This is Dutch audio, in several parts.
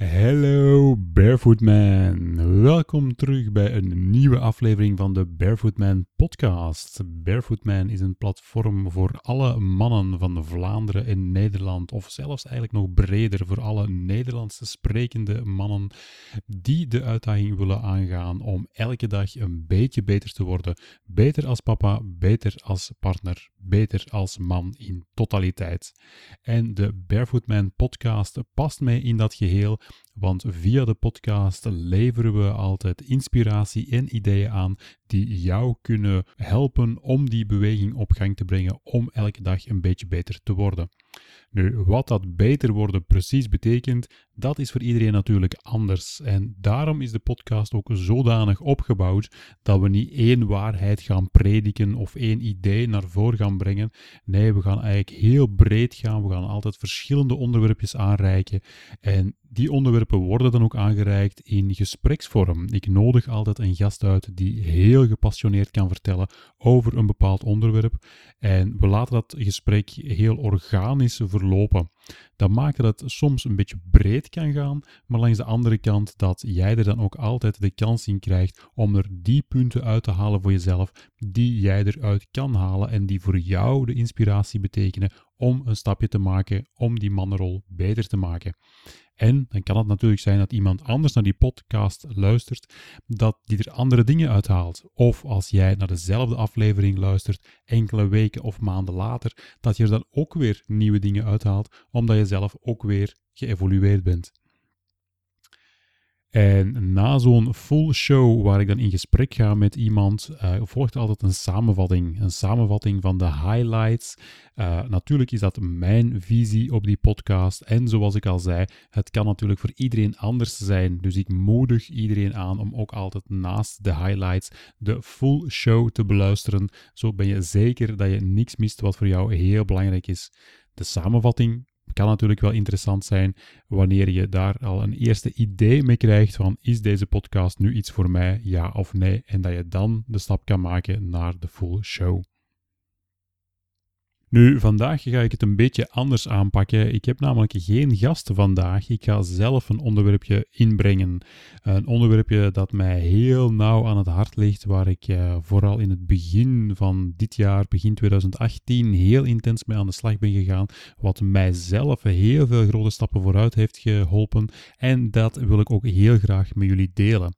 Hallo Barefoot Man. Welkom terug bij een nieuwe aflevering van de Barefoot Man podcast. Barefoot Man is een platform voor alle mannen van Vlaanderen en Nederland, of zelfs eigenlijk nog breder voor alle Nederlandse sprekende mannen die de uitdaging willen aangaan om elke dag een beetje beter te worden. Beter als papa, beter als partner, beter als man in totaliteit. En de Barefoot Man podcast past mij in dat geheel want via de podcast leveren we altijd inspiratie en ideeën aan die jou kunnen helpen om die beweging op gang te brengen om elke dag een beetje beter te worden. Nu, wat dat beter worden precies betekent, dat is voor iedereen natuurlijk anders. En daarom is de podcast ook zodanig opgebouwd dat we niet één waarheid gaan prediken of één idee naar voren gaan brengen. Nee, we gaan eigenlijk heel breed gaan. We gaan altijd verschillende onderwerpjes aanreiken. En die onderwerpen worden dan ook aangereikt in gespreksvorm. Ik nodig altijd een gast uit die heel gepassioneerd kan vertellen over een bepaald onderwerp. En we laten dat gesprek heel organisch verlopen. Dat maakt dat het soms een beetje breed kan gaan, maar langs de andere kant dat jij er dan ook altijd de kans in krijgt om er die punten uit te halen voor jezelf die jij eruit kan halen en die voor jou de inspiratie betekenen om een stapje te maken om die mannenrol beter te maken. En dan kan het natuurlijk zijn dat iemand anders naar die podcast luistert, dat die er andere dingen uithaalt. Of als jij naar dezelfde aflevering luistert, enkele weken of maanden later, dat je er dan ook weer nieuwe dingen uithaalt, omdat je zelf ook weer geëvolueerd bent. En na zo'n full show waar ik dan in gesprek ga met iemand, uh, volgt altijd een samenvatting. Een samenvatting van de highlights. Uh, natuurlijk is dat mijn visie op die podcast. En zoals ik al zei, het kan natuurlijk voor iedereen anders zijn. Dus ik moedig iedereen aan om ook altijd naast de highlights de full show te beluisteren. Zo ben je zeker dat je niks mist wat voor jou heel belangrijk is. De samenvatting kan natuurlijk wel interessant zijn wanneer je daar al een eerste idee mee krijgt van is deze podcast nu iets voor mij, ja of nee, en dat je dan de stap kan maken naar de full show. Nu, vandaag ga ik het een beetje anders aanpakken. Ik heb namelijk geen gast vandaag. Ik ga zelf een onderwerpje inbrengen. Een onderwerpje dat mij heel nauw aan het hart ligt, waar ik uh, vooral in het begin van dit jaar, begin 2018, heel intens mee aan de slag ben gegaan. Wat mijzelf heel veel grote stappen vooruit heeft geholpen. En dat wil ik ook heel graag met jullie delen.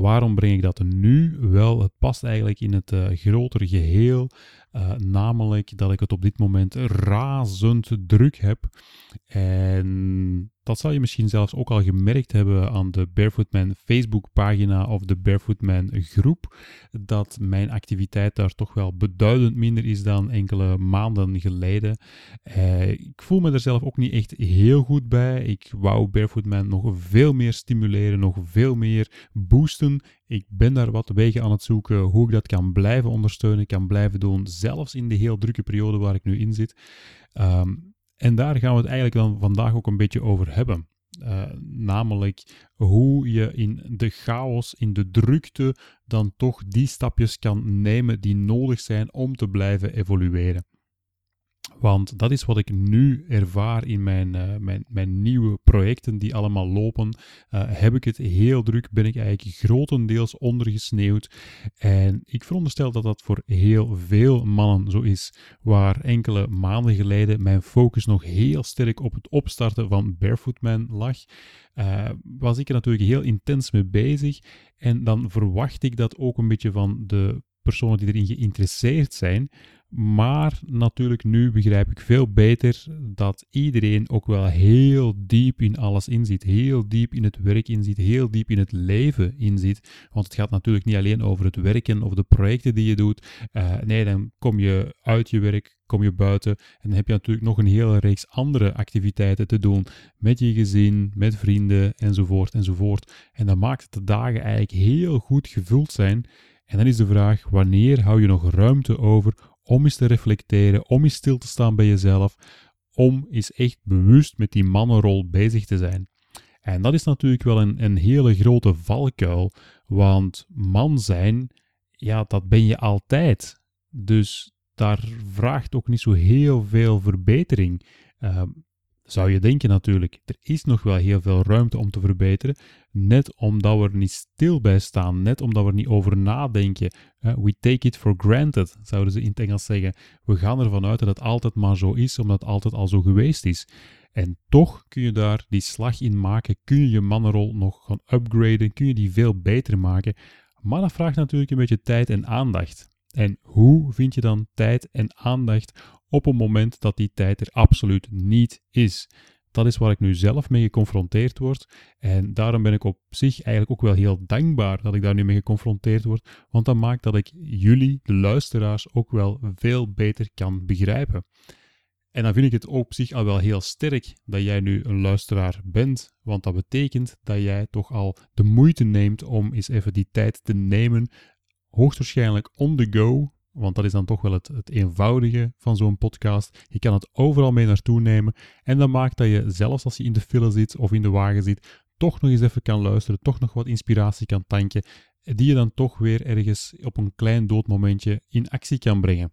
Waarom breng ik dat nu? Wel, het past eigenlijk in het uh, grotere geheel. Uh, namelijk dat ik het op dit moment razend druk heb. En dat zal je misschien zelfs ook al gemerkt hebben aan de Barefootman Facebook-pagina of de Barefootman groep, dat mijn activiteit daar toch wel beduidend minder is dan enkele maanden geleden. Uh, ik voel me er zelf ook niet echt heel goed bij. Ik wou Barefootman nog veel meer stimuleren, nog veel meer boosten. Ik ben daar wat wegen aan het zoeken hoe ik dat kan blijven ondersteunen, kan blijven doen, zelfs in de heel drukke periode waar ik nu in zit. Um, en daar gaan we het eigenlijk dan vandaag ook een beetje over hebben. Uh, namelijk hoe je in de chaos, in de drukte, dan toch die stapjes kan nemen die nodig zijn om te blijven evolueren. Want dat is wat ik nu ervaar in mijn, uh, mijn, mijn nieuwe projecten die allemaal lopen. Uh, heb ik het heel druk, ben ik eigenlijk grotendeels ondergesneeuwd. En ik veronderstel dat dat voor heel veel mannen zo is. Waar enkele maanden geleden mijn focus nog heel sterk op het opstarten van Barefootman lag. Uh, was ik er natuurlijk heel intens mee bezig. En dan verwacht ik dat ook een beetje van de personen die erin geïnteresseerd zijn. Maar natuurlijk nu begrijp ik veel beter dat iedereen ook wel heel diep in alles inziet. Heel diep in het werk inziet, heel diep in het leven inziet. Want het gaat natuurlijk niet alleen over het werken of de projecten die je doet. Uh, nee, dan kom je uit je werk, kom je buiten en dan heb je natuurlijk nog een hele reeks andere activiteiten te doen. Met je gezin, met vrienden enzovoort enzovoort. En dat maakt dat de dagen eigenlijk heel goed gevuld zijn. En dan is de vraag, wanneer hou je nog ruimte over om eens te reflecteren, om eens stil te staan bij jezelf, om eens echt bewust met die mannenrol bezig te zijn. En dat is natuurlijk wel een, een hele grote valkuil, want man zijn, ja, dat ben je altijd. Dus daar vraagt ook niet zo heel veel verbetering. Uh, zou je denken natuurlijk, er is nog wel heel veel ruimte om te verbeteren, net omdat we er niet stil bij staan, net omdat we er niet over nadenken. Uh, we take it for granted, zouden ze in het Engels zeggen. We gaan ervan uit dat het altijd maar zo is, omdat het altijd al zo geweest is. En toch kun je daar die slag in maken, kun je je mannenrol nog gaan upgraden, kun je die veel beter maken. Maar dat vraagt natuurlijk een beetje tijd en aandacht. En hoe vind je dan tijd en aandacht op een moment dat die tijd er absoluut niet is? Dat is waar ik nu zelf mee geconfronteerd word. En daarom ben ik op zich eigenlijk ook wel heel dankbaar dat ik daar nu mee geconfronteerd word. Want dat maakt dat ik jullie, de luisteraars, ook wel veel beter kan begrijpen. En dan vind ik het op zich al wel heel sterk dat jij nu een luisteraar bent, want dat betekent dat jij toch al de moeite neemt om eens even die tijd te nemen, hoogstwaarschijnlijk on the go, want dat is dan toch wel het, het eenvoudige van zo'n podcast. Je kan het overal mee naartoe nemen en dat maakt dat je zelfs als je in de file zit of in de wagen zit, toch nog eens even kan luisteren, toch nog wat inspiratie kan tanken, die je dan toch weer ergens op een klein doodmomentje in actie kan brengen.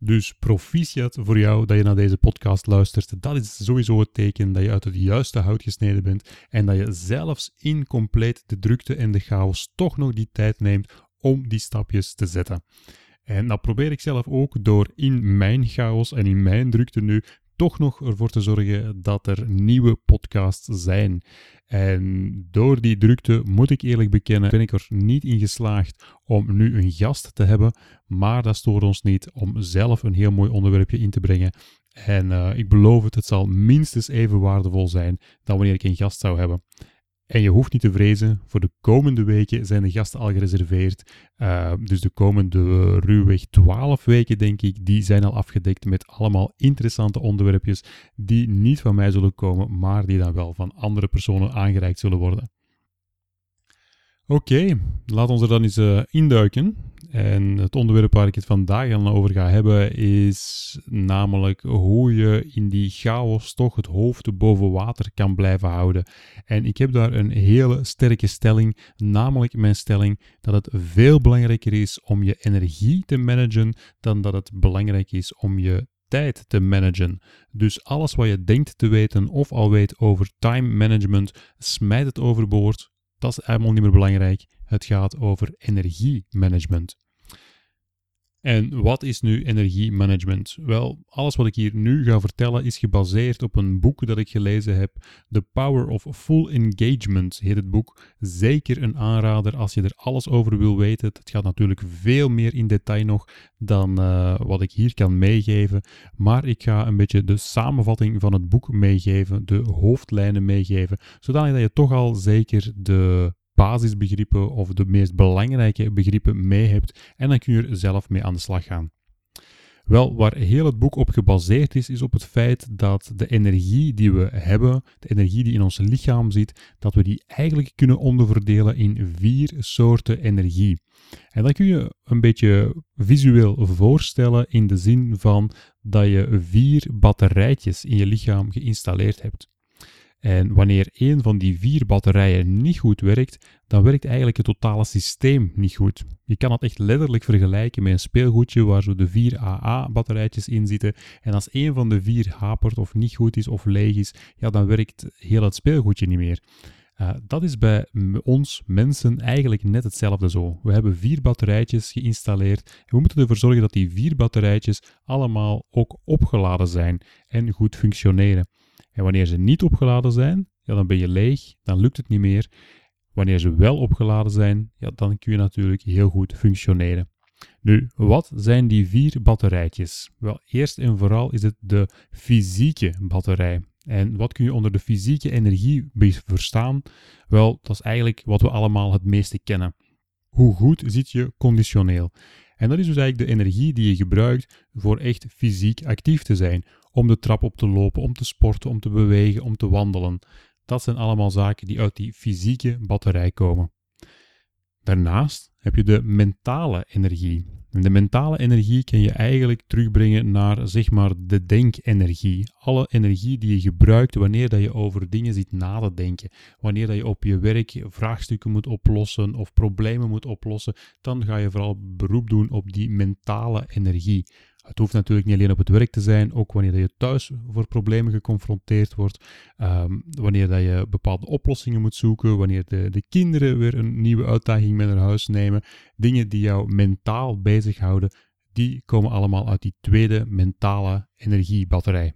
Dus proficiat voor jou dat je naar deze podcast luistert. Dat is sowieso het teken dat je uit het juiste hout gesneden bent en dat je zelfs in compleet de drukte en de chaos toch nog die tijd neemt om die stapjes te zetten. En dat probeer ik zelf ook door in mijn chaos en in mijn drukte nu toch nog ervoor te zorgen dat er nieuwe podcasts zijn. En door die drukte, moet ik eerlijk bekennen, ben ik er niet in geslaagd om nu een gast te hebben. Maar dat stoort ons niet om zelf een heel mooi onderwerpje in te brengen. En uh, ik beloof het, het zal minstens even waardevol zijn dan wanneer ik een gast zou hebben. En je hoeft niet te vrezen, voor de komende weken zijn de gasten al gereserveerd. Uh, dus de komende ruwweg 12 weken, denk ik, die zijn al afgedekt met allemaal interessante onderwerpjes die niet van mij zullen komen, maar die dan wel van andere personen aangereikt zullen worden. Oké, laat ons er dan eens uh, induiken. En het onderwerp waar ik het vandaag aan over ga hebben is namelijk hoe je in die chaos toch het hoofd boven water kan blijven houden. En ik heb daar een hele sterke stelling, namelijk mijn stelling dat het veel belangrijker is om je energie te managen dan dat het belangrijk is om je tijd te managen. Dus alles wat je denkt te weten of al weet over time management, smijt het overboord dat is helemaal niet meer belangrijk. Het gaat over energiemanagement. En wat is nu energiemanagement? Wel, alles wat ik hier nu ga vertellen is gebaseerd op een boek dat ik gelezen heb. The Power of Full Engagement heet het boek. Zeker een aanrader als je er alles over wil weten. Het gaat natuurlijk veel meer in detail nog dan uh, wat ik hier kan meegeven. Maar ik ga een beetje de samenvatting van het boek meegeven, de hoofdlijnen meegeven, zodat je toch al zeker de basisbegrippen of de meest belangrijke begrippen mee hebt en dan kun je er zelf mee aan de slag gaan. Wel, waar heel het boek op gebaseerd is, is op het feit dat de energie die we hebben, de energie die in ons lichaam zit, dat we die eigenlijk kunnen onderverdelen in vier soorten energie. En dat kun je een beetje visueel voorstellen in de zin van dat je vier batterijtjes in je lichaam geïnstalleerd hebt. En wanneer een van die vier batterijen niet goed werkt, dan werkt eigenlijk het totale systeem niet goed. Je kan het echt letterlijk vergelijken met een speelgoedje waar zo de vier AA-batterijtjes in zitten. En als een van de vier hapert of niet goed is of leeg is, ja, dan werkt heel het speelgoedje niet meer. Uh, dat is bij ons mensen eigenlijk net hetzelfde zo. We hebben vier batterijtjes geïnstalleerd en we moeten ervoor zorgen dat die vier batterijtjes allemaal ook opgeladen zijn en goed functioneren. En wanneer ze niet opgeladen zijn, ja, dan ben je leeg, dan lukt het niet meer. Wanneer ze wel opgeladen zijn, ja, dan kun je natuurlijk heel goed functioneren. Nu, wat zijn die vier batterijtjes? Wel, eerst en vooral is het de fysieke batterij. En wat kun je onder de fysieke energie verstaan? Wel, dat is eigenlijk wat we allemaal het meeste kennen. Hoe goed zit je conditioneel? En dat is dus eigenlijk de energie die je gebruikt voor echt fysiek actief te zijn. Om de trap op te lopen, om te sporten, om te bewegen, om te wandelen. Dat zijn allemaal zaken die uit die fysieke batterij komen. Daarnaast heb je de mentale energie. En de mentale energie kan je eigenlijk terugbrengen naar zeg maar de denkenergie. Alle energie die je gebruikt wanneer dat je over dingen zit na te denken. Wanneer dat je op je werk vraagstukken moet oplossen of problemen moet oplossen, dan ga je vooral beroep doen op die mentale energie. Het hoeft natuurlijk niet alleen op het werk te zijn, ook wanneer je thuis voor problemen geconfronteerd wordt, um, wanneer dat je bepaalde oplossingen moet zoeken, wanneer de, de kinderen weer een nieuwe uitdaging mee naar huis nemen. Dingen die jou mentaal bezighouden, die komen allemaal uit die tweede mentale energiebatterij.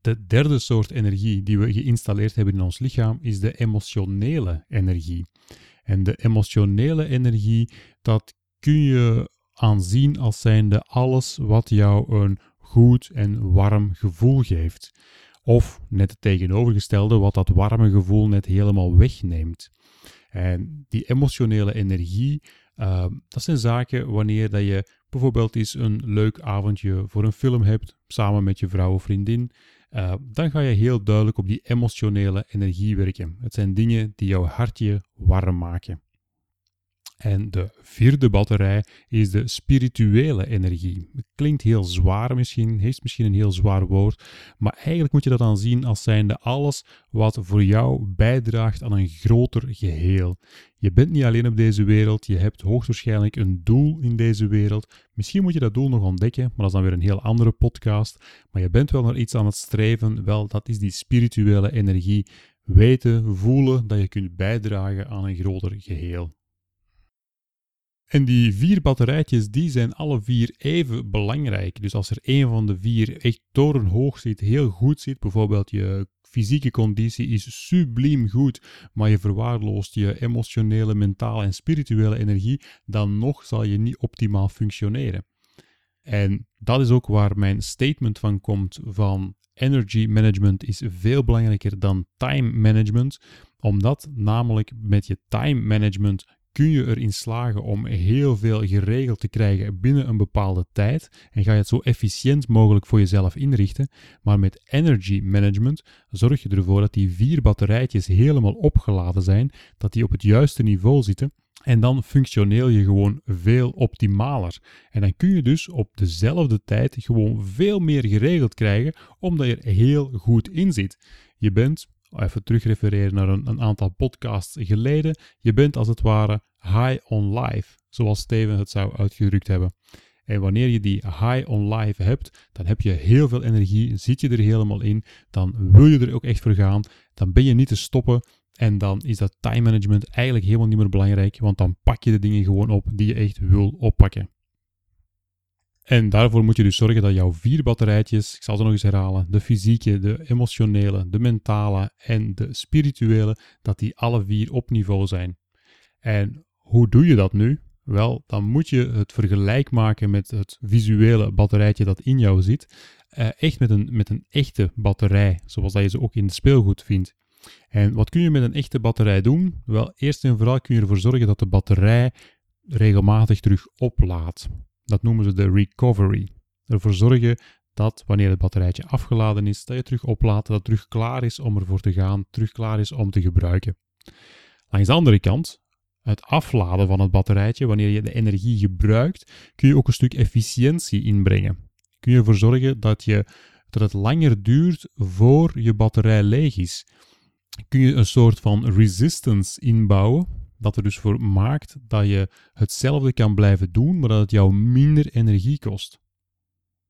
De derde soort energie die we geïnstalleerd hebben in ons lichaam is de emotionele energie. En de emotionele energie, dat kun je aanzien als zijnde alles wat jou een goed en warm gevoel geeft. Of net het tegenovergestelde, wat dat warme gevoel net helemaal wegneemt. En die emotionele energie, uh, dat zijn zaken wanneer dat je bijvoorbeeld eens een leuk avondje voor een film hebt, samen met je vrouw of vriendin. Uh, dan ga je heel duidelijk op die emotionele energie werken. Het zijn dingen die jouw hartje warm maken. En de vierde batterij is de spirituele energie. Klinkt heel zwaar misschien, heeft misschien een heel zwaar woord, maar eigenlijk moet je dat dan zien als zijnde alles wat voor jou bijdraagt aan een groter geheel. Je bent niet alleen op deze wereld, je hebt hoogstwaarschijnlijk een doel in deze wereld. Misschien moet je dat doel nog ontdekken, maar dat is dan weer een heel andere podcast. Maar je bent wel naar iets aan het streven, wel dat is die spirituele energie. Weten, voelen dat je kunt bijdragen aan een groter geheel. En die vier batterijtjes, die zijn alle vier even belangrijk. Dus als er een van de vier echt torenhoog zit, heel goed zit, bijvoorbeeld je fysieke conditie is subliem goed, maar je verwaarloost je emotionele, mentale en spirituele energie, dan nog zal je niet optimaal functioneren. En dat is ook waar mijn statement van komt van energy management is veel belangrijker dan time management, omdat namelijk met je time management kun je erin slagen om heel veel geregeld te krijgen binnen een bepaalde tijd en ga je het zo efficiënt mogelijk voor jezelf inrichten. Maar met energy management zorg je ervoor dat die vier batterijtjes helemaal opgeladen zijn, dat die op het juiste niveau zitten en dan functioneel je gewoon veel optimaler. En dan kun je dus op dezelfde tijd gewoon veel meer geregeld krijgen, omdat je er heel goed in zit. Je bent even terugrefereren naar een, aantal podcasts geleden. Je bent als het ware high on life, zoals Steven het zou uitgedrukt hebben. En wanneer je die high on life hebt, dan heb je heel veel energie, zit je er helemaal in, dan wil je er ook echt voor gaan, dan ben je niet te stoppen en dan is dat time management eigenlijk helemaal niet meer belangrijk, want dan pak je de dingen gewoon op die je echt wil oppakken. En daarvoor moet je dus zorgen dat jouw vier batterijtjes, ik zal ze nog eens herhalen, de fysieke, de emotionele, de mentale en de spirituele, dat die alle vier op niveau zijn. En hoe doe je dat nu? Wel, dan moet je het vergelijk maken met het visuele batterijtje dat in jou zit. Eh, echt met een, met een echte batterij, zoals dat je ze ook in het speelgoed vindt. En wat kun je met een echte batterij doen? Wel, eerst en vooral kun je ervoor zorgen dat de batterij regelmatig terug oplaadt. Dat noemen ze de recovery. Ervoor zorgen dat wanneer het batterijtje afgeladen is, dat je terug oplaadt, dat het terug klaar is om ervoor te gaan, terug klaar is om te gebruiken. Langs de andere kant, het afladen van het batterijtje, wanneer je de energie gebruikt, kun je ook een stuk efficiëntie inbrengen. Kun je ervoor zorgen dat, je, dat het langer duurt voor je batterij leeg is. Kun je een soort van resistance inbouwen, dat er dus voor maakt dat je hetzelfde kan blijven doen, maar dat het jou minder energie kost.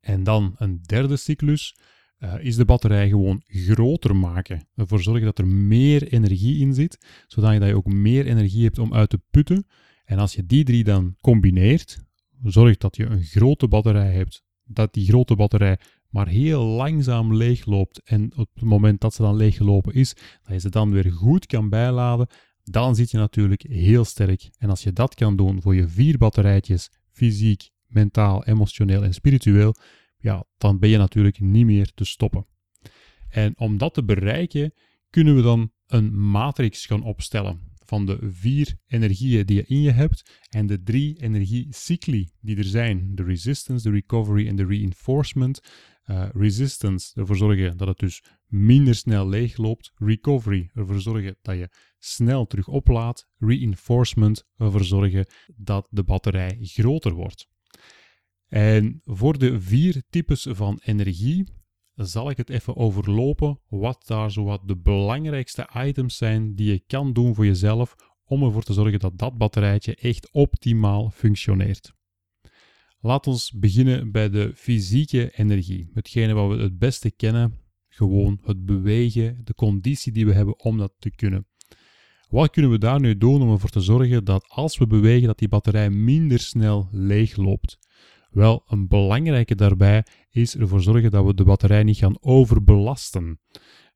En dan een derde cyclus uh, is de batterij gewoon groter maken. Ervoor zorgen dat er meer energie in zit, zodat je ook meer energie hebt om uit te putten. En als je die drie dan combineert, zorg dat je een grote batterij hebt, dat die grote batterij maar heel langzaam leegloopt en op het moment dat ze dan leeggelopen is, dat je ze dan weer goed kan bijladen dan zit je natuurlijk heel sterk. En als je dat kan doen voor je vier batterijtjes, fysiek, mentaal, emotioneel en spiritueel, ja, dan ben je natuurlijk niet meer te stoppen. En om dat te bereiken, kunnen we dan een matrix gaan opstellen. Van de vier energieën die je in je hebt en de drie energiecycli die er zijn. De resistance, de recovery en de reinforcement. Uh, resistance, ervoor zorgen dat het dus minder snel leegloopt. Recovery, ervoor zorgen dat je snel terug oplaadt. Reinforcement, ervoor zorgen dat de batterij groter wordt. En voor de vier types van energie zal ik het even overlopen wat daar zo wat de belangrijkste items zijn die je kan doen voor jezelf om ervoor te zorgen dat dat batterijtje echt optimaal functioneert. Laat ons beginnen bij de fysieke energie, hetgene wat we het beste kennen, gewoon het bewegen, de conditie die we hebben om dat te kunnen. Wat kunnen we daar nu doen om ervoor te zorgen dat als we bewegen, dat die batterij minder snel leeg loopt? Wel, een belangrijke daarbij is ervoor zorgen dat we de batterij niet gaan overbelasten.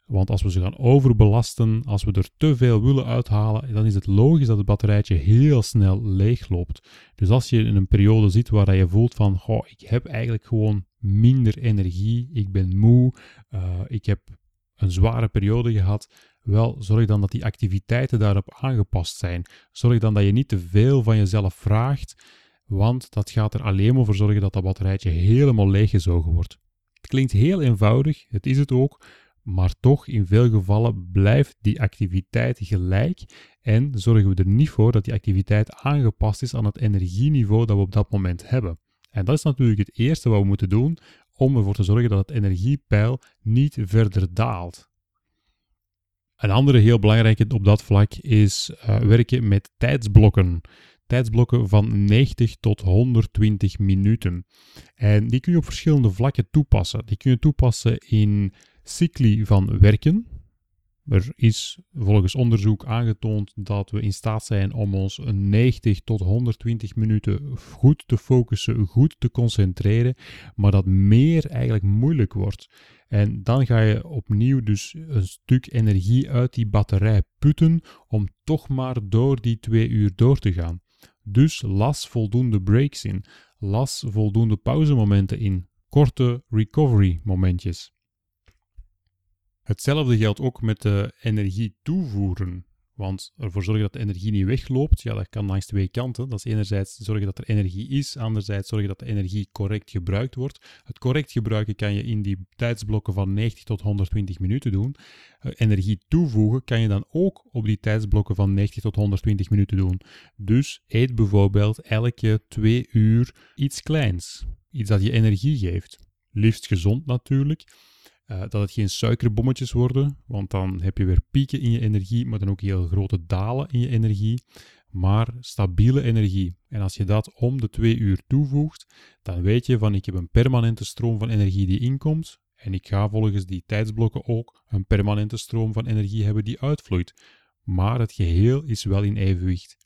Want als we ze gaan overbelasten, als we er te veel willen uithalen, dan is het logisch dat het batterijtje heel snel leegloopt. Dus als je in een periode zit waar je voelt van, goh, ik heb eigenlijk gewoon minder energie, ik ben moe, uh, ik heb een zware periode gehad, wel, zorg dan dat die activiteiten daarop aangepast zijn. Zorg dan dat je niet te veel van jezelf vraagt, want dat gaat er alleen maar voor zorgen dat dat batterijtje helemaal leeggezogen wordt. Het klinkt heel eenvoudig, het is het ook, maar toch in veel gevallen blijft die activiteit gelijk en zorgen we er niet voor dat die activiteit aangepast is aan het energieniveau dat we op dat moment hebben. En dat is natuurlijk het eerste wat we moeten doen om ervoor te zorgen dat het energiepeil niet verder daalt. Een andere heel belangrijke op dat vlak is uh, werken met tijdsblokken tijdsblokken van 90 tot 120 minuten. En die kun je op verschillende vlakken toepassen. Die kun je toepassen in cycli van werken. Er is volgens onderzoek aangetoond dat we in staat zijn om ons 90 tot 120 minuten goed te focussen, goed te concentreren, maar dat meer eigenlijk moeilijk wordt. En dan ga je opnieuw dus een stuk energie uit die batterij putten om toch maar door die twee uur door te gaan. Dus las voldoende breaks in, las voldoende pauzemomenten in, korte recovery momentjes. Hetzelfde geldt ook met de energie toevoeren. Want ervoor zorgen dat de energie niet wegloopt, ja, dat kan langs twee kanten. Dat is enerzijds zorgen dat er energie is, anderzijds zorgen dat de energie correct gebruikt wordt. Het correct gebruiken kan je in die tijdsblokken van 90 tot 120 minuten doen. Eh, energie toevoegen kan je dan ook op die tijdsblokken van 90 tot 120 minuten doen. Dus eet bijvoorbeeld elke twee uur iets kleins. Iets dat je energie geeft. Liefst gezond natuurlijk. Uh, dat het geen suikerbommetjes worden, want dan heb je weer pieken in je energie, maar dan ook heel grote dalen in je energie. Maar stabiele energie. En als je dat om de twee uur toevoegt, dan weet je van ik heb een permanente stroom van energie die inkomt. En ik ga volgens die tijdsblokken ook een permanente stroom van energie hebben die uitvloeit. Maar het geheel is wel in evenwicht.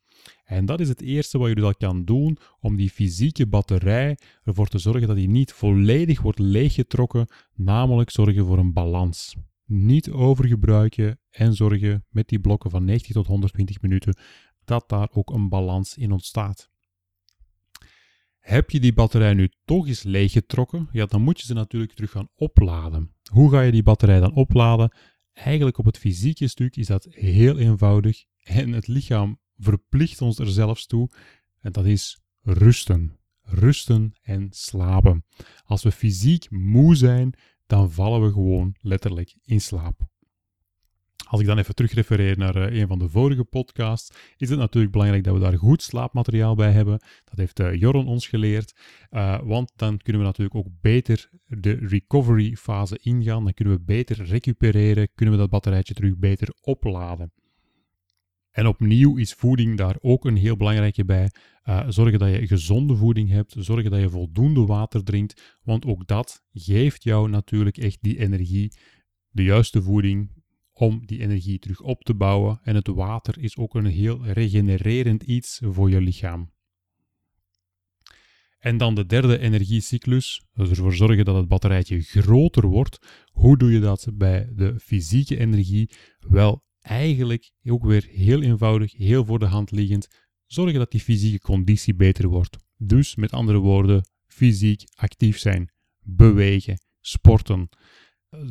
En dat is het eerste wat je al kan doen om die fysieke batterij ervoor te zorgen dat die niet volledig wordt leeggetrokken, namelijk zorgen voor een balans. Niet overgebruiken en zorgen met die blokken van 90 tot 120 minuten dat daar ook een balans in ontstaat. Heb je die batterij nu toch eens leeggetrokken, ja, dan moet je ze natuurlijk terug gaan opladen. Hoe ga je die batterij dan opladen? Eigenlijk op het fysieke stuk is dat heel eenvoudig en het lichaam verplicht ons er zelfs toe. En dat is rusten. Rusten en slapen. Als we fysiek moe zijn, dan vallen we gewoon letterlijk in slaap. Als ik dan even terugrefereer naar uh, een van de vorige podcasts, is het natuurlijk belangrijk dat we daar goed slaapmateriaal bij hebben. Dat heeft uh, Joron ons geleerd, uh, want dan kunnen we natuurlijk ook beter de recovery fase ingaan. Dan kunnen we beter recupereren, kunnen we dat batterijtje terug beter opladen. En opnieuw is voeding daar ook een heel belangrijke bij. Uh, zorgen dat je gezonde voeding hebt, zorgen dat je voldoende water drinkt, want ook dat geeft jou natuurlijk echt die energie, de juiste voeding om die energie terug op te bouwen. En het water is ook een heel regenererend iets voor je lichaam. En dan de derde energiecyclus, dus ervoor zorgen dat het batterijtje groter wordt. Hoe doe je dat bij de fysieke energie? Wel, eigenlijk ook weer heel eenvoudig, heel voor de hand liggend, zorgen dat die fysieke conditie beter wordt. Dus met andere woorden, fysiek actief zijn, bewegen, sporten.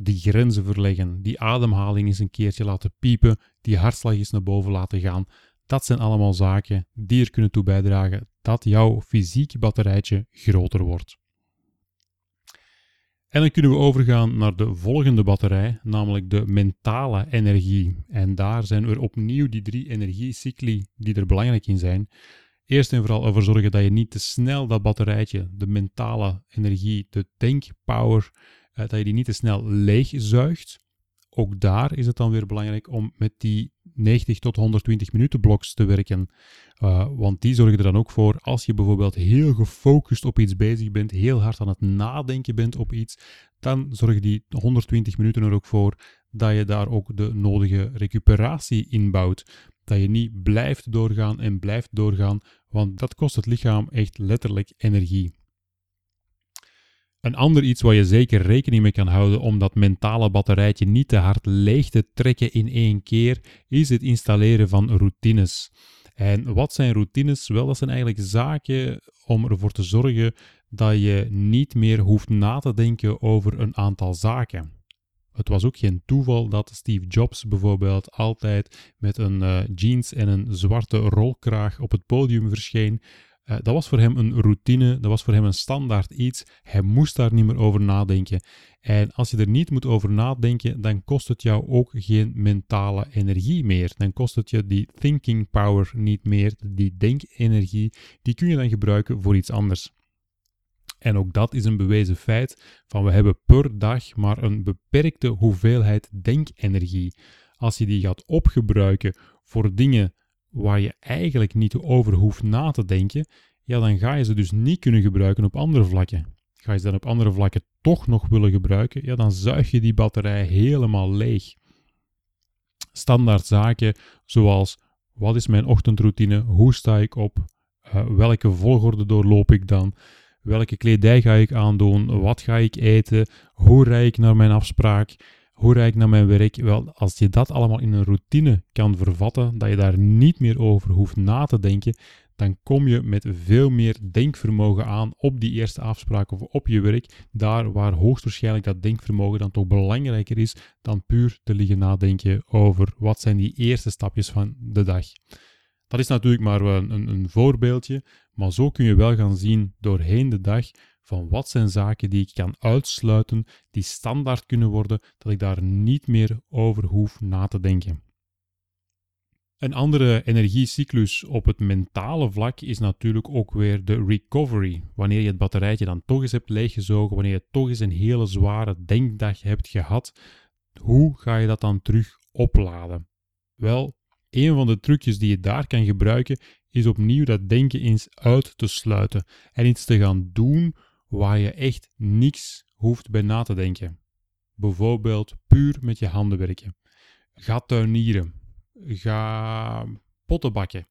die grenzen verleggen, die ademhaling eens een keertje laten piepen, die hartslag eens naar boven laten gaan. Dat zijn allemaal zaken die er kunnen toe bijdragen dat jouw fysieke batterijtje groter wordt. En dan kunnen we overgaan naar de volgende batterij, namelijk de mentale energie. En daar zijn er opnieuw die drie energiecycli die er belangrijk in zijn. Eerst en vooral ervoor zorgen dat je niet te snel dat batterijtje, de mentale energie, de denkpower, eh, dat je die niet te snel leegzuigt. Ook daar is het dan weer belangrijk om met die 90 tot 120 minuten bloks te werken. Uh, want die zorgen er dan ook voor, als je bijvoorbeeld heel gefocust op iets bezig bent, heel hard aan het nadenken bent op iets, dan zorgen die 120 minuten er ook voor dat je daar ook de nodige recuperatie inbouwt. Dat je niet blijft doorgaan en blijft doorgaan, want dat kost het lichaam echt letterlijk energie. Een ander iets waar je zeker rekening mee kan houden om dat mentale batterijtje niet te hard leeg te trekken in één keer, is het installeren van routines. En wat zijn routines? Wel, dat zijn eigenlijk zaken om ervoor te zorgen dat je niet meer hoeft na te denken over een aantal zaken. Het was ook geen toeval dat Steve Jobs bijvoorbeeld altijd met een uh, jeans en een zwarte rolkraag op het podium verscheen. Uh, dat was voor hem een routine, dat was voor hem een standaard iets. Hij moest daar niet meer over nadenken. En als je er niet moet over nadenken, dan kost het jou ook geen mentale energie meer. Dan kost het je die thinking power niet meer, die denkenergie. Die kun je dan gebruiken voor iets anders. En ook dat is een bewezen feit van we hebben per dag maar een beperkte hoeveelheid denkenergie. Als je die gaat opgebruiken voor dingen waar je eigenlijk niet over hoeft na te denken, ja, dan ga je ze dus niet kunnen gebruiken op andere vlakken. Ga je ze dan op andere vlakken toch nog willen gebruiken, ja, dan zuig je die batterij helemaal leeg. Standaard zaken zoals wat is mijn ochtendroutine, hoe sta ik op, uh, welke volgorde doorloop ik dan, welke kledij ga ik aandoen, wat ga ik eten, hoe rijd ik naar mijn afspraak, hoe rijd ik naar mijn werk? Wel, als je dat allemaal in een routine kan vervatten, dat je daar niet meer over hoeft na te denken, dan kom je met veel meer denkvermogen aan op die eerste afspraak of op je werk, daar waar hoogstwaarschijnlijk dat denkvermogen dan toch belangrijker is dan puur te liggen nadenken over wat zijn die eerste stapjes van de dag. Dat is natuurlijk maar een, een, een voorbeeldje, maar zo kun je wel gaan zien doorheen de dag van wat zijn zaken die ik kan uitsluiten, die standaard kunnen worden, dat ik daar niet meer over hoef na te denken. Een andere energiecyclus op het mentale vlak is natuurlijk ook weer de recovery. Wanneer je het batterijtje dan toch eens hebt leeggezogen, wanneer je toch eens een hele zware denkdag hebt gehad, hoe ga je dat dan terug opladen? Wel, een van de trucjes die je daar kan gebruiken is opnieuw dat denken eens uit te sluiten en iets te gaan doen waar je echt niks hoeft bij na te denken. Bijvoorbeeld puur met je handen werken. Ga tuinieren. Ga potten bakken.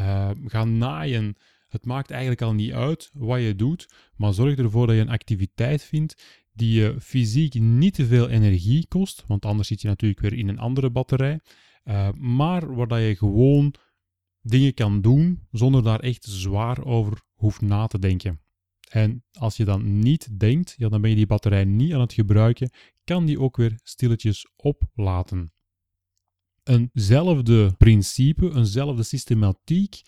Uh, ga naaien. Het maakt eigenlijk al niet uit wat je doet, maar zorg ervoor dat je een activiteit vindt die je fysiek niet te veel energie kost, want anders zit je natuurlijk weer in een andere batterij, uh, maar waar dat je gewoon dingen kan doen zonder daar echt zwaar over hoeft na te denken. En als je dan niet denkt, ja, dan ben je die batterij niet aan het gebruiken, kan die ook weer stilletjes oplaten. Eenzelfde principe, eenzelfde systematiek,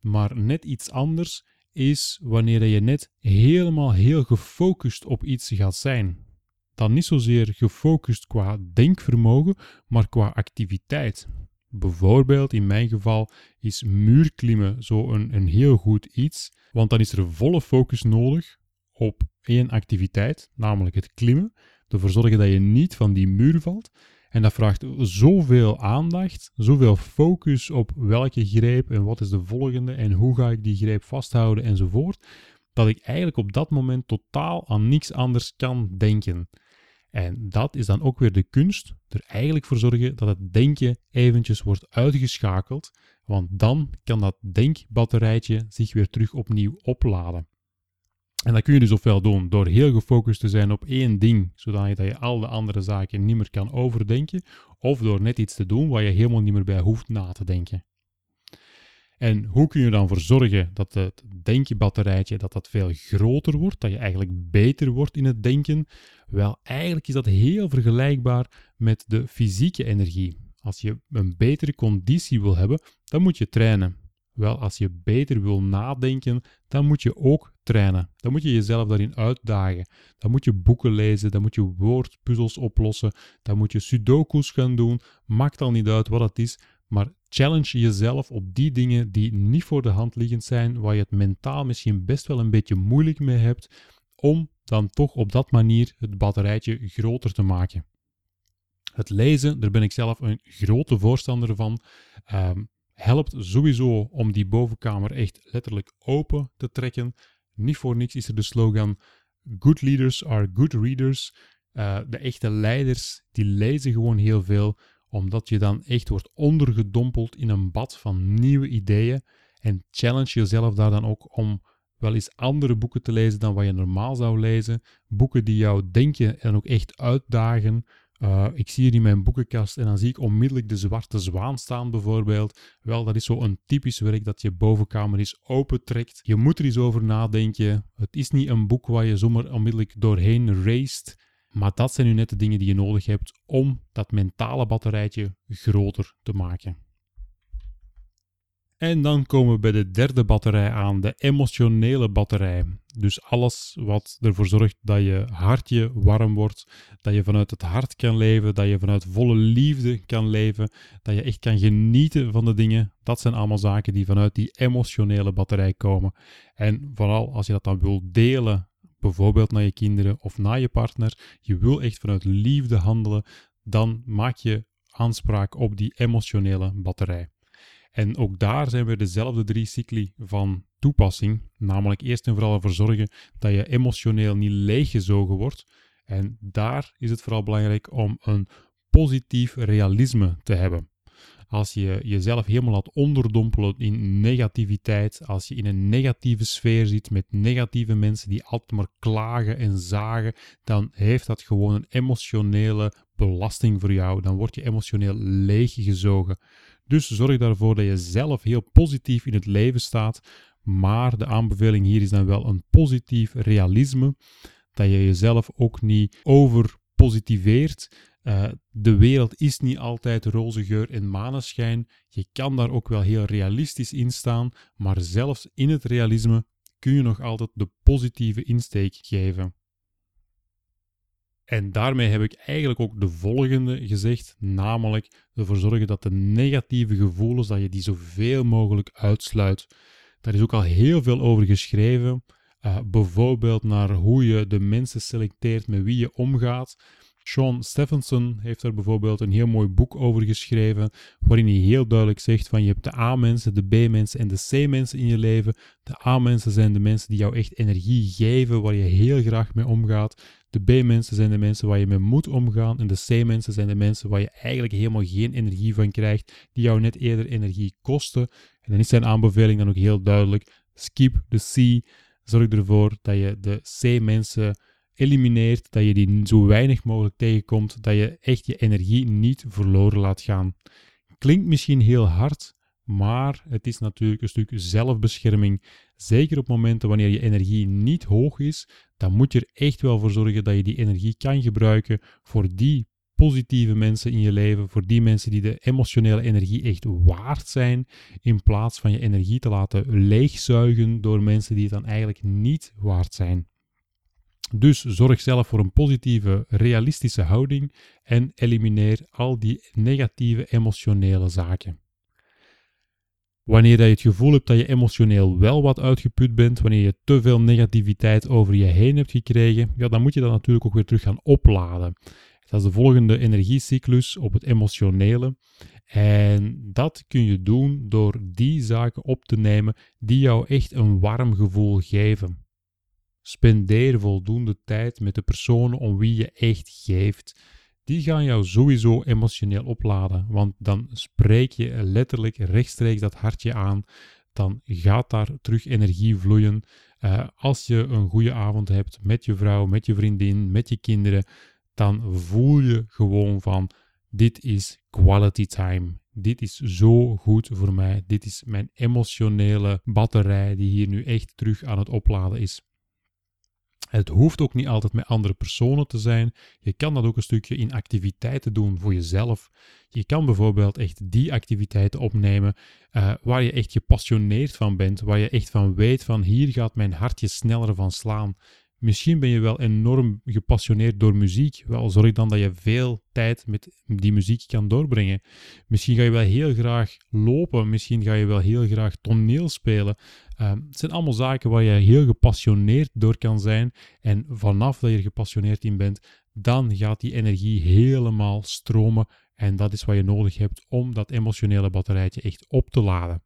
maar net iets anders is wanneer je net helemaal heel gefocust op iets gaat zijn. Dan niet zozeer gefocust qua denkvermogen, maar qua activiteit. Bijvoorbeeld in mijn geval is muurklimmen zo een, een heel goed iets, want dan is er volle focus nodig op één activiteit, namelijk het klimmen. Ervoor zorgen dat je niet van die muur valt. En dat vraagt zoveel aandacht, zoveel focus op welke greep en wat is de volgende en hoe ga ik die greep vasthouden enzovoort, dat ik eigenlijk op dat moment totaal aan niks anders kan denken. En dat is dan ook weer de kunst, er eigenlijk voor zorgen dat het denken eventjes wordt uitgeschakeld, want dan kan dat denkbatterijtje zich weer terug opnieuw opladen. En dat kun je dus ofwel doen door heel gefocust te zijn op één ding, zodat je al de andere zaken niet meer kan overdenken, of door net iets te doen waar je helemaal niet meer bij hoeft na te denken. En hoe kun je dan voor zorgen dat het denkbatterijtje dat dat veel groter wordt, dat je eigenlijk beter wordt in het denken? Wel, eigenlijk is dat heel vergelijkbaar met de fysieke energie. Als je een betere conditie wil hebben, dan moet je trainen. Wel, als je beter wil nadenken, dan moet je ook trainen. Dan moet je jezelf daarin uitdagen. Dan moet je boeken lezen, dan moet je woordpuzzels oplossen, dan moet je sudoku's gaan doen. Maakt al niet uit wat het is, maar challenge jezelf op die dingen die niet voor de hand liggend zijn, waar je het mentaal misschien best wel een beetje moeilijk mee hebt, om dan toch op dat manier het batterijtje groter te maken. Het lezen, daar ben ik zelf een grote voorstander van. Um, helpt sowieso om die bovenkamer echt letterlijk open te trekken. Niet voor niks is er de slogan: Good leaders are good readers. Uh, de echte leiders die lezen gewoon heel veel, omdat je dan echt wordt ondergedompeld in een bad van nieuwe ideeën. En challenge jezelf daar dan ook om wel eens andere boeken te lezen dan wat je normaal zou lezen. Boeken die jouw denken en ook echt uitdagen. Uh, ik zie hier in mijn boekenkast en dan zie ik onmiddellijk de Zwarte Zwaan staan bijvoorbeeld. Wel, dat is zo een typisch werk dat je bovenkamer eens opentrekt. Je moet er eens over nadenken. Het is niet een boek waar je zomaar onmiddellijk doorheen raced. Maar dat zijn nu net de dingen die je nodig hebt om dat mentale batterijtje groter te maken. En dan komen we bij de derde batterij aan, de emotionele batterij. Dus alles wat ervoor zorgt dat je hartje warm wordt, dat je vanuit het hart kan leven, dat je vanuit volle liefde kan leven, dat je echt kan genieten van de dingen. Dat zijn allemaal zaken die vanuit die emotionele batterij komen. En vooral als je dat dan wil delen, bijvoorbeeld naar je kinderen of naar je partner, je wil echt vanuit liefde handelen, dan maak je aanspraak op die emotionele batterij. En ook daar zijn weer dezelfde drie cycli van toepassing. Namelijk eerst en vooral ervoor zorgen dat je emotioneel niet leeggezogen wordt. En daar is het vooral belangrijk om een positief realisme te hebben. Als je jezelf helemaal laat onderdompelen in negativiteit, als je in een negatieve sfeer zit met negatieve mensen die altijd maar klagen en zagen, dan heeft dat gewoon een emotionele belasting voor jou. Dan word je emotioneel leeggezogen. Dus zorg daarvoor dat je zelf heel positief in het leven staat. Maar de aanbeveling hier is dan wel een positief realisme. Dat je jezelf ook niet overpositiveert. Uh, de wereld is niet altijd roze geur en maneschijn. Je kan daar ook wel heel realistisch in staan. Maar zelfs in het realisme kun je nog altijd de positieve insteek geven. En daarmee heb ik eigenlijk ook de volgende gezegd, namelijk ervoor zorgen dat de negatieve gevoelens, dat je die zoveel mogelijk uitsluit. Daar is ook al heel veel over geschreven, uh, bijvoorbeeld naar hoe je de mensen selecteert met wie je omgaat. Sean Stephenson heeft daar bijvoorbeeld een heel mooi boek over geschreven, waarin hij heel duidelijk zegt van je hebt de A-mensen, de B-mensen en de C-mensen in je leven. De A-mensen zijn de mensen die jou echt energie geven, waar je heel graag mee omgaat. De B-mensen zijn de mensen waar je mee moet omgaan en de C-mensen zijn de mensen waar je eigenlijk helemaal geen energie van krijgt, die jou net eerder energie kosten. En dan is zijn aanbeveling dan ook heel duidelijk, skip de C, zorg ervoor dat je de C-mensen elimineert, dat je die zo weinig mogelijk tegenkomt, dat je echt je energie niet verloren laat gaan. Klinkt misschien heel hard, maar het is natuurlijk een stuk zelfbescherming. Zeker op momenten wanneer je energie niet hoog is, dan moet je er echt wel voor zorgen dat je die energie kan gebruiken voor die positieve mensen in je leven, voor die mensen die de emotionele energie echt waard zijn, in plaats van je energie te laten leegzuigen door mensen die het dan eigenlijk niet waard zijn. Dus zorg zelf voor een positieve, realistische houding en elimineer al die negatieve emotionele zaken. Wanneer je het gevoel hebt dat je emotioneel wel wat uitgeput bent, wanneer je te veel negativiteit over je heen hebt gekregen, ja, dan moet je dat natuurlijk ook weer terug gaan opladen. Dat is de volgende energiecyclus op het emotionele. En dat kun je doen door die zaken op te nemen die jou echt een warm gevoel geven. Spendeer voldoende tijd met de personen om wie je echt geeft. Die gaan jou sowieso emotioneel opladen, want dan spreek je letterlijk rechtstreeks dat hartje aan. Dan gaat daar terug energie vloeien. Uh, als je een goede avond hebt met je vrouw, met je vriendin, met je kinderen, dan voel je gewoon van dit is quality time. dit is zo goed voor mij. Dit is mijn emotionele batterij die hier nu echt terug aan het opladen is. Het hoeft ook niet altijd met andere personen te zijn. Je kan dat ook een stukje in activiteiten doen voor jezelf. Je kan bijvoorbeeld echt die activiteiten opnemen uh, waar je echt gepassioneerd van bent, waar je echt van weet van hier gaat mijn hartje sneller van slaan. Misschien ben je wel enorm gepassioneerd door muziek. Wel, zorg dan dat je veel tijd met die muziek kan doorbrengen. Misschien ga je wel heel graag lopen. Misschien ga je wel heel graag toneel spelen. Uh, het zijn allemaal zaken waar je heel gepassioneerd door kan zijn. En vanaf dat je er gepassioneerd in bent, dan gaat die energie helemaal stromen. En dat is wat je nodig hebt om dat emotionele batterijtje echt op te laden.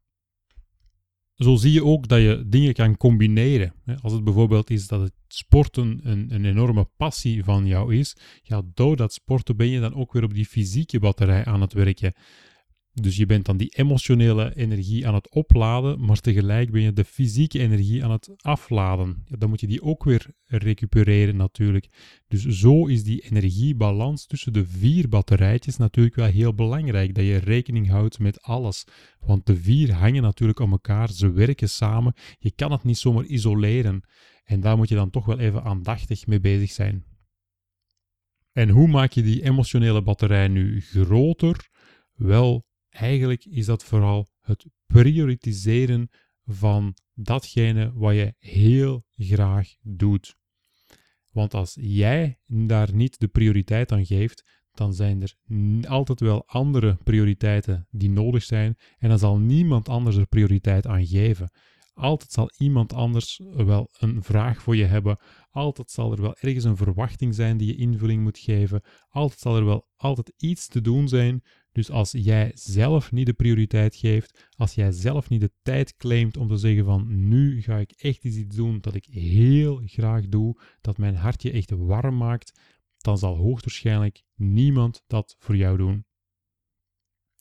Zo zie je ook dat je dingen kan combineren. Als het bijvoorbeeld is dat het sporten een, een enorme passie van jou is, ja, door dat sporten ben je dan ook weer op die fysieke batterij aan het werken. Dus je bent dan die emotionele energie aan het opladen, maar tegelijk ben je de fysieke energie aan het afladen. Ja, dan moet je die ook weer recupereren natuurlijk. Dus zo is die energiebalans tussen de vier batterijtjes natuurlijk wel heel belangrijk. Dat je rekening houdt met alles. Want de vier hangen natuurlijk om elkaar, ze werken samen. Je kan het niet zomaar isoleren. En daar moet je dan toch wel even aandachtig mee bezig zijn. En hoe maak je die emotionele batterij nu groter? Wel, Eigenlijk is dat vooral het prioritiseren van datgene wat je heel graag doet. Want als jij daar niet de prioriteit aan geeft, dan zijn er altijd wel andere prioriteiten die nodig zijn en dan zal niemand anders er prioriteit aan geven. Altijd zal iemand anders wel een vraag voor je hebben. Altijd zal er wel ergens een verwachting zijn die je invulling moet geven. Altijd zal er wel altijd iets te doen zijn dus als jij zelf niet de prioriteit geeft, als jij zelf niet de tijd claimt om te zeggen van nu ga ik echt iets doen dat ik heel graag doe, dat mijn hartje echt warm maakt, dan zal hoogstwaarschijnlijk niemand dat voor jou doen.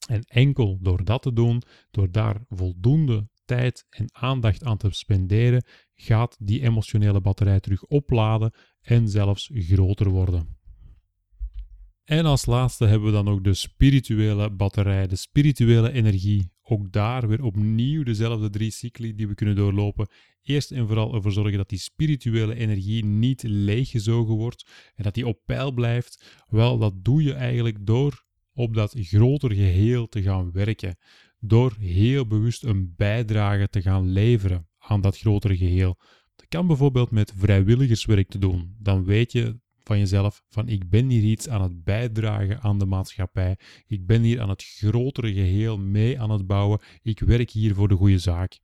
En enkel door dat te doen, door daar voldoende tijd en aandacht aan te spenderen, gaat die emotionele batterij terug opladen en zelfs groter worden. En als laatste hebben we dan ook de spirituele batterij, de spirituele energie. Ook daar weer opnieuw dezelfde drie cycli die we kunnen doorlopen. Eerst en vooral ervoor zorgen dat die spirituele energie niet leeggezogen wordt en dat die op peil blijft. Wel, dat doe je eigenlijk door op dat groter geheel te gaan werken. Door heel bewust een bijdrage te gaan leveren aan dat grotere geheel. Dat kan bijvoorbeeld met vrijwilligerswerk te doen. Dan weet je van jezelf van ik ben hier iets aan het bijdragen aan de maatschappij. Ik ben hier aan het grotere geheel mee aan het bouwen. Ik werk hier voor de goede zaak.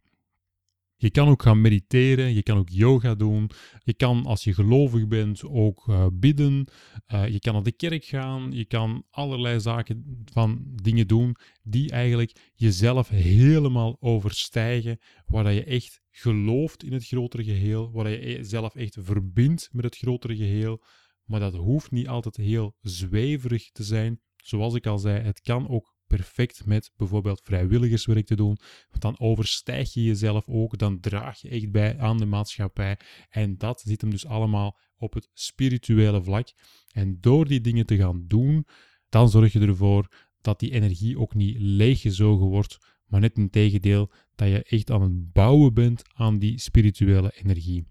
Je kan ook gaan mediteren, je kan ook yoga doen. Je kan, als je gelovig bent, ook uh, bidden. Uh, je kan naar de kerk gaan. Je kan allerlei zaken van dingen doen die eigenlijk jezelf helemaal overstijgen. Waar je echt gelooft in het grotere geheel. Waar je jezelf echt verbindt met het grotere geheel. Maar dat hoeft niet altijd heel zweverig te zijn. Zoals ik al zei, het kan ook perfect met bijvoorbeeld vrijwilligerswerk te doen. Want dan overstijg je jezelf ook, dan draag je echt bij aan de maatschappij. En dat zit hem dus allemaal op het spirituele vlak. En door die dingen te gaan doen, dan zorg je ervoor dat die energie ook niet leeggezogen wordt, maar net in tegendeel dat je echt aan het bouwen bent aan die spirituele energie.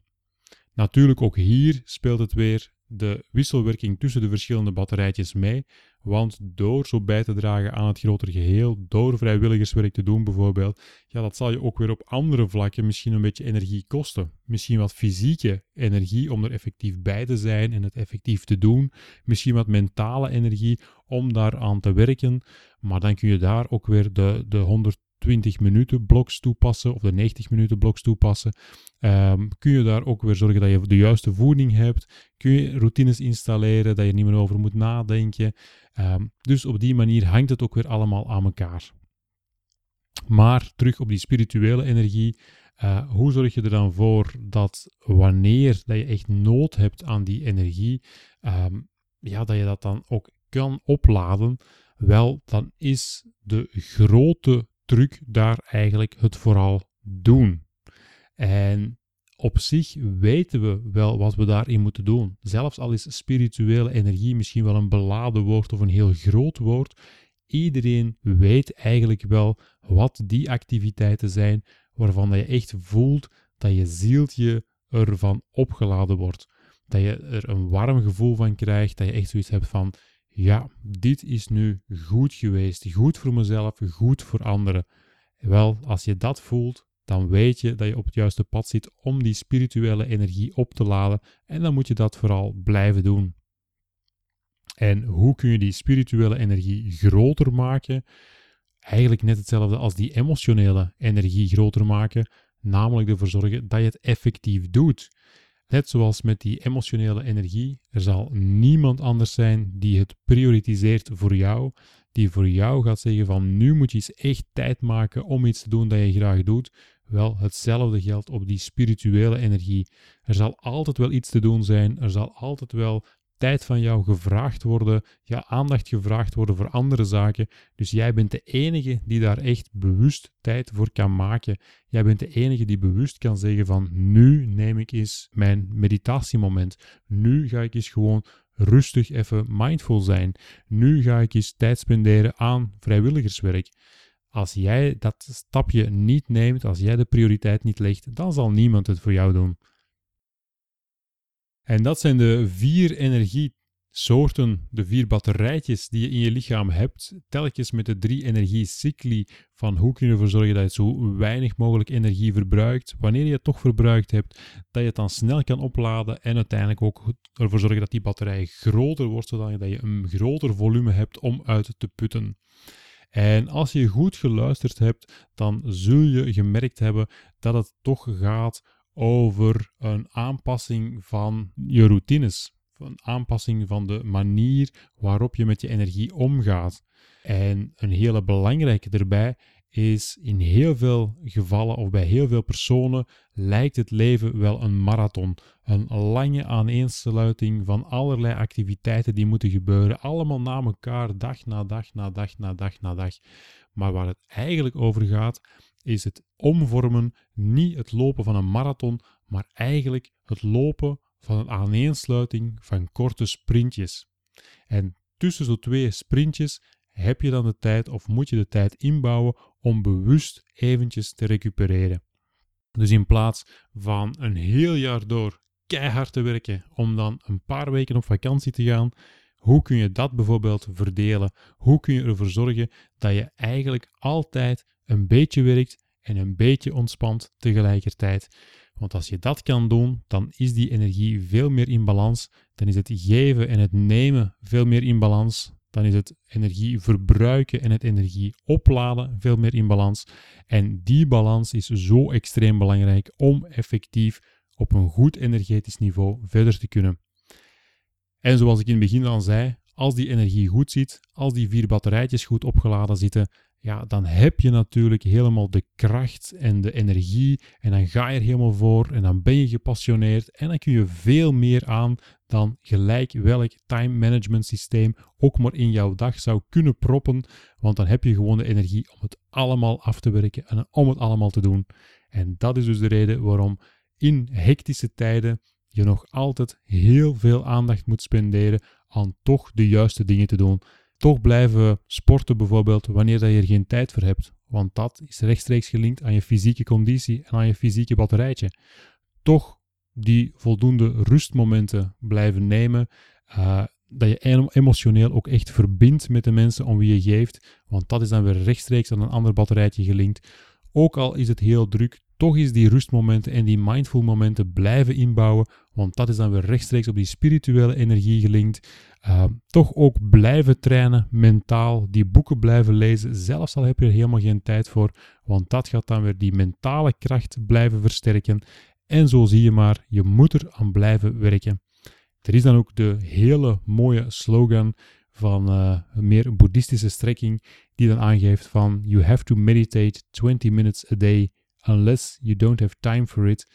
Natuurlijk ook hier speelt het weer de wisselwerking tussen de verschillende batterijtjes mee. Want door zo bij te dragen aan het grotere geheel, door vrijwilligerswerk te doen bijvoorbeeld, ja, dat zal je ook weer op andere vlakken misschien een beetje energie kosten. Misschien wat fysieke energie om er effectief bij te zijn en het effectief te doen. Misschien wat mentale energie om daaraan te werken. Maar dan kun je daar ook weer de, de 100 20 minuten bloks toepassen of de 90 minuten bloks toepassen. Um, kun je daar ook weer zorgen dat je de juiste voeding hebt. Kun je routines installeren, dat je niet meer over moet nadenken. Um, dus op die manier hangt het ook weer allemaal aan elkaar. Maar terug op die spirituele energie. Uh, hoe zorg je er dan voor dat wanneer dat je echt nood hebt aan die energie, um, ja, dat je dat dan ook kan opladen? Wel, dan is de grote truc daar eigenlijk het vooral doen. En op zich weten we wel wat we daarin moeten doen. Zelfs al is spirituele energie misschien wel een beladen woord of een heel groot woord, iedereen weet eigenlijk wel wat die activiteiten zijn waarvan je echt voelt dat je zieltje ervan opgeladen wordt. Dat je er een warm gevoel van krijgt, dat je echt zoiets hebt van, ja, dit is nu goed geweest, goed voor mezelf, goed voor anderen. Wel, als je dat voelt, dan weet je dat je op het juiste pad zit om die spirituele energie op te laden en dan moet je dat vooral blijven doen. En hoe kun je die spirituele energie groter maken? Eigenlijk net hetzelfde als die emotionele energie groter maken, namelijk ervoor zorgen dat je het effectief doet. Net zoals met die emotionele energie, er zal niemand anders zijn die het prioritiseert voor jou, die voor jou gaat zeggen van nu moet je eens echt tijd maken om iets te doen dat je graag doet. Wel, hetzelfde geldt op die spirituele energie. Er zal altijd wel iets te doen zijn, er zal altijd wel tijd van jou gevraagd worden, ja, aandacht gevraagd worden voor andere zaken. Dus jij bent de enige die daar echt bewust tijd voor kan maken. Jij bent de enige die bewust kan zeggen van nu neem ik eens mijn meditatiemoment. Nu ga ik eens gewoon rustig even mindful zijn. Nu ga ik eens tijd spenderen aan vrijwilligerswerk. Als jij dat stapje niet neemt, als jij de prioriteit niet legt, dan zal niemand het voor jou doen. En dat zijn de vier energiesoorten, de vier batterijtjes die je in je lichaam hebt, telkens met de drie energiecycli van hoe kun je ervoor zorgen dat je zo weinig mogelijk energie verbruikt. Wanneer je het toch verbruikt hebt, dat je het dan snel kan opladen en uiteindelijk ook ervoor zorgen dat die batterij groter wordt, zodat je een groter volume hebt om uit te putten. En als je goed geluisterd hebt, dan zul je gemerkt hebben dat het toch gaat over een aanpassing van je routines. Een aanpassing van de manier waarop je met je energie omgaat. En een hele belangrijke erbij is in heel veel gevallen of bij heel veel personen lijkt het leven wel een marathon. Een lange aaneensluiting van allerlei activiteiten die moeten gebeuren, allemaal na elkaar, dag na dag na dag na dag na dag. Maar waar het eigenlijk over gaat, is het omvormen, niet het lopen van een marathon, maar eigenlijk het lopen van een aaneensluiting van korte sprintjes. En tussen zo'n twee sprintjes heb je dan de tijd of moet je de tijd inbouwen om bewust eventjes te recupereren. Dus in plaats van een heel jaar door keihard te werken om dan een paar weken op vakantie te gaan, hoe kun je dat bijvoorbeeld verdelen? Hoe kun je ervoor zorgen dat je eigenlijk altijd een beetje werkt en een beetje ontspant tegelijkertijd? Want als je dat kan doen, dan is die energie veel meer in balans. Dan is het geven en het nemen veel meer in balans. Dan is het energie verbruiken en het energie opladen veel meer in balans. En die balans is zo extreem belangrijk om effectief op een goed energetisch niveau verder te kunnen. En zoals ik in het begin al zei, als die energie goed zit, als die vier batterijtjes goed opgeladen zitten, ja, dan heb je natuurlijk helemaal de kracht en de energie en dan ga je er helemaal voor en dan ben je gepassioneerd en dan kun je veel meer aan dan gelijk welk time management systeem ook maar in jouw dag zou kunnen proppen, want dan heb je gewoon de energie om het allemaal af te werken en om het allemaal te doen. En dat is dus de reden waarom in hectische tijden je nog altijd heel veel aandacht moet spenderen aan toch de juiste dingen te doen toch blijven sporten bijvoorbeeld wanneer dat je er geen tijd voor hebt. Want dat is rechtstreeks gelinkt aan je fysieke conditie en aan je fysieke batterijtje. Toch die voldoende rustmomenten blijven nemen. Uh, dat je emotioneel ook echt verbindt met de mensen om wie je geeft. Want dat is dan weer rechtstreeks aan een ander batterijtje gelinkt. Ook al is het heel druk, toch is die rustmomenten en die mindful momenten blijven inbouwen, want dat is dan weer rechtstreeks op die spirituele energie gelinkt. Uh, toch ook blijven trainen, mentaal, die boeken blijven lezen, zelfs al heb je er helemaal geen tijd voor, want dat gaat dan weer die mentale kracht blijven versterken. En zo zie je maar, je moet er aan blijven werken. Er is dan ook de hele mooie slogan van uh, een meer boeddhistische strekking, die dan aangeeft van You have to meditate 20 minutes a day unless you don't have time for it,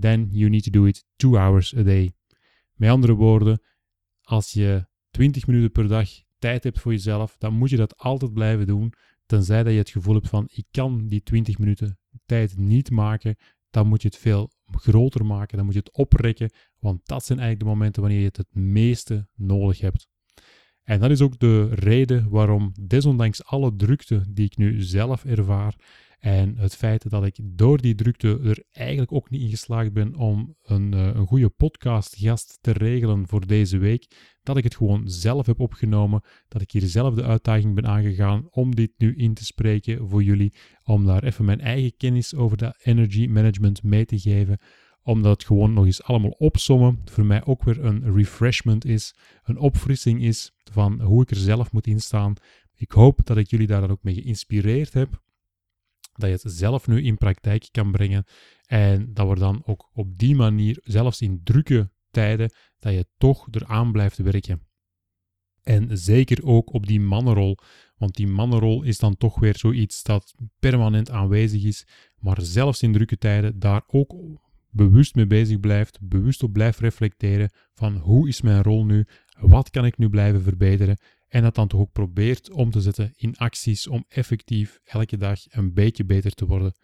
then you need to do it two hours a day. Met andere woorden, als je 20 minuten per dag tijd hebt voor jezelf, dan moet je dat altijd blijven doen, tenzij dat je het gevoel hebt van ik kan die 20 minuten tijd niet maken, dan moet je het veel groter maken, dan moet je het oprekken, want dat zijn eigenlijk de momenten wanneer je het het meeste nodig hebt. En dat is ook de reden waarom, desondanks alle drukte die ik nu zelf ervaar, en het feit dat ik door die drukte er eigenlijk ook niet in geslaagd ben om een, uh, een goede podcastgast te regelen voor deze week, dat ik het gewoon zelf heb opgenomen, dat ik hier zelf de uitdaging ben aangegaan om dit nu in te spreken voor jullie, om daar even mijn eigen kennis over de energy management mee te geven, omdat het gewoon nog eens allemaal opsommen voor mij ook weer een refreshment is, een opfrissing is van hoe ik er zelf moet instaan. Ik hoop dat ik jullie daar dan ook mee geïnspireerd heb dat je het zelf nu in praktijk kan brengen en dat we dan ook op die manier, zelfs in drukke tijden, dat je toch eraan blijft werken. En zeker ook op die mannenrol, want die mannenrol is dan toch weer zoiets dat permanent aanwezig is, maar zelfs in drukke tijden daar ook bewust mee bezig blijft, bewust op blijft reflecteren van hoe is mijn rol nu, wat kan ik nu blijven verbeteren en dat dan toch ook probeert om te zetten in acties om effectief elke dag een beetje beter te worden.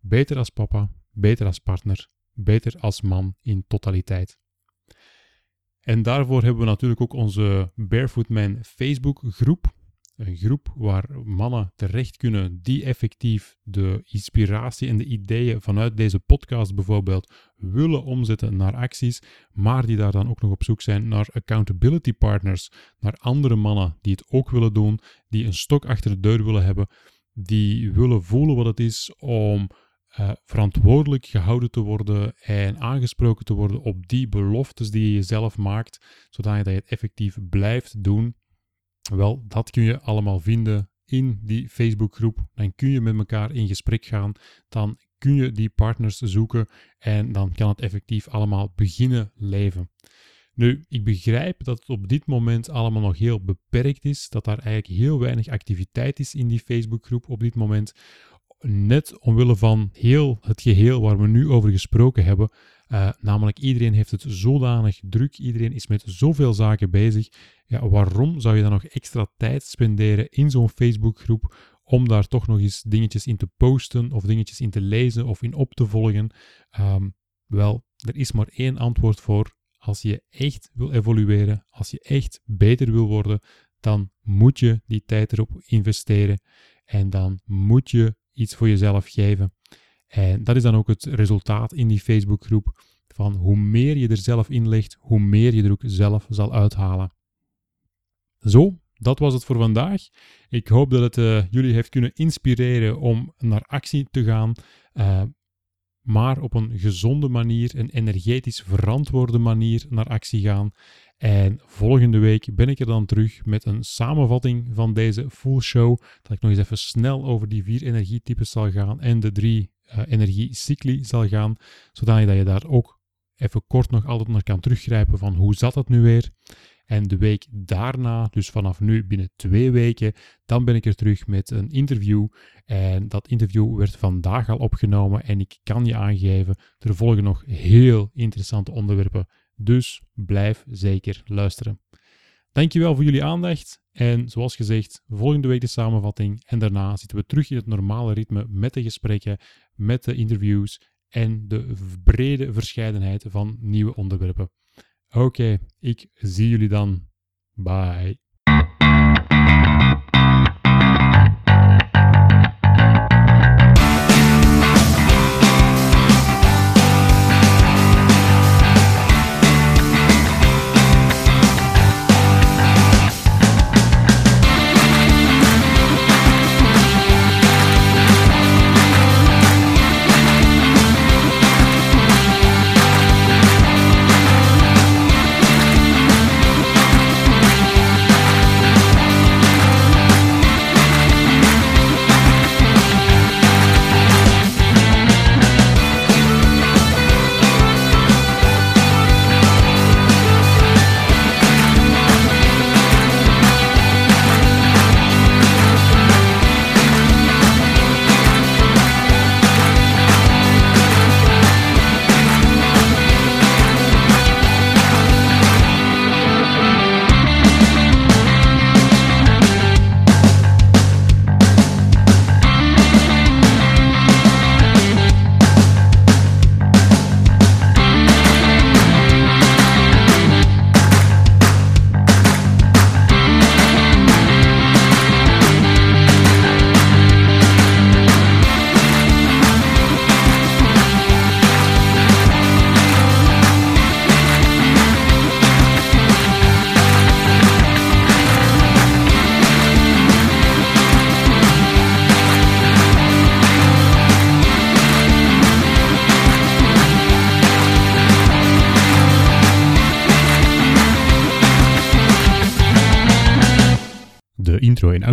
Beter als papa, beter als partner, beter als man in totaliteit. En daarvoor hebben we natuurlijk ook onze Barefoot Man Facebook groep. Een groep waar mannen terecht kunnen die effectief de inspiratie en de ideeën vanuit deze podcast bijvoorbeeld willen omzetten naar acties, maar die daar dan ook nog op zoek zijn naar accountability partners, naar andere mannen die het ook willen doen, die een stok achter de deur willen hebben, die willen voelen wat het is om uh, verantwoordelijk gehouden te worden en aangesproken te worden op die beloftes die je jezelf maakt, zodat je het effectief blijft doen wel, dat kun je allemaal vinden in die Facebookgroep. Dan kun je met elkaar in gesprek gaan. Dan kun je die partners zoeken en dan kan het effectief allemaal beginnen leven. Nu, ik begrijp dat het op dit moment allemaal nog heel beperkt is, dat daar eigenlijk heel weinig activiteit is in die Facebookgroep op dit moment. Net omwille van heel het geheel waar we nu over gesproken hebben, uh, namelijk iedereen heeft het zodanig druk, iedereen is met zoveel zaken bezig. Ja, waarom zou je dan nog extra tijd spenderen in zo'n Facebookgroep om daar toch nog eens dingetjes in te posten of dingetjes in te lezen of in op te volgen? Um, wel, er is maar één antwoord voor. Als je echt wil evolueren, als je echt beter wil worden, dan moet je die tijd erop investeren en dan moet je iets voor jezelf geven. En dat is dan ook het resultaat in die Facebookgroep van hoe meer je er zelf in legt, hoe meer je er ook zelf zal uithalen. Zo, dat was het voor vandaag. Ik hoop dat het uh, jullie heeft kunnen inspireren om naar actie te gaan, uh, maar op een gezonde manier, een energetisch verantwoorde manier naar actie gaan. En volgende week ben ik er dan terug met een samenvatting van deze full show. Dat ik nog eens even snel over die vier energietypes zal gaan en de drie energiecycli zal gaan, zodat je daar ook even kort nog altijd naar kan teruggrijpen van hoe zat dat nu weer. En de week daarna, dus vanaf nu binnen twee weken, dan ben ik er terug met een interview. En dat interview werd vandaag al opgenomen en ik kan je aangeven, er volgen nog heel interessante onderwerpen. Dus blijf zeker luisteren. Dankjewel voor jullie aandacht. En zoals gezegd, volgende week de samenvatting. En daarna zitten we terug in het normale ritme met de gesprekken, met de interviews en de brede verscheidenheid van nieuwe onderwerpen. Oké, ik zie jullie dan. Bye.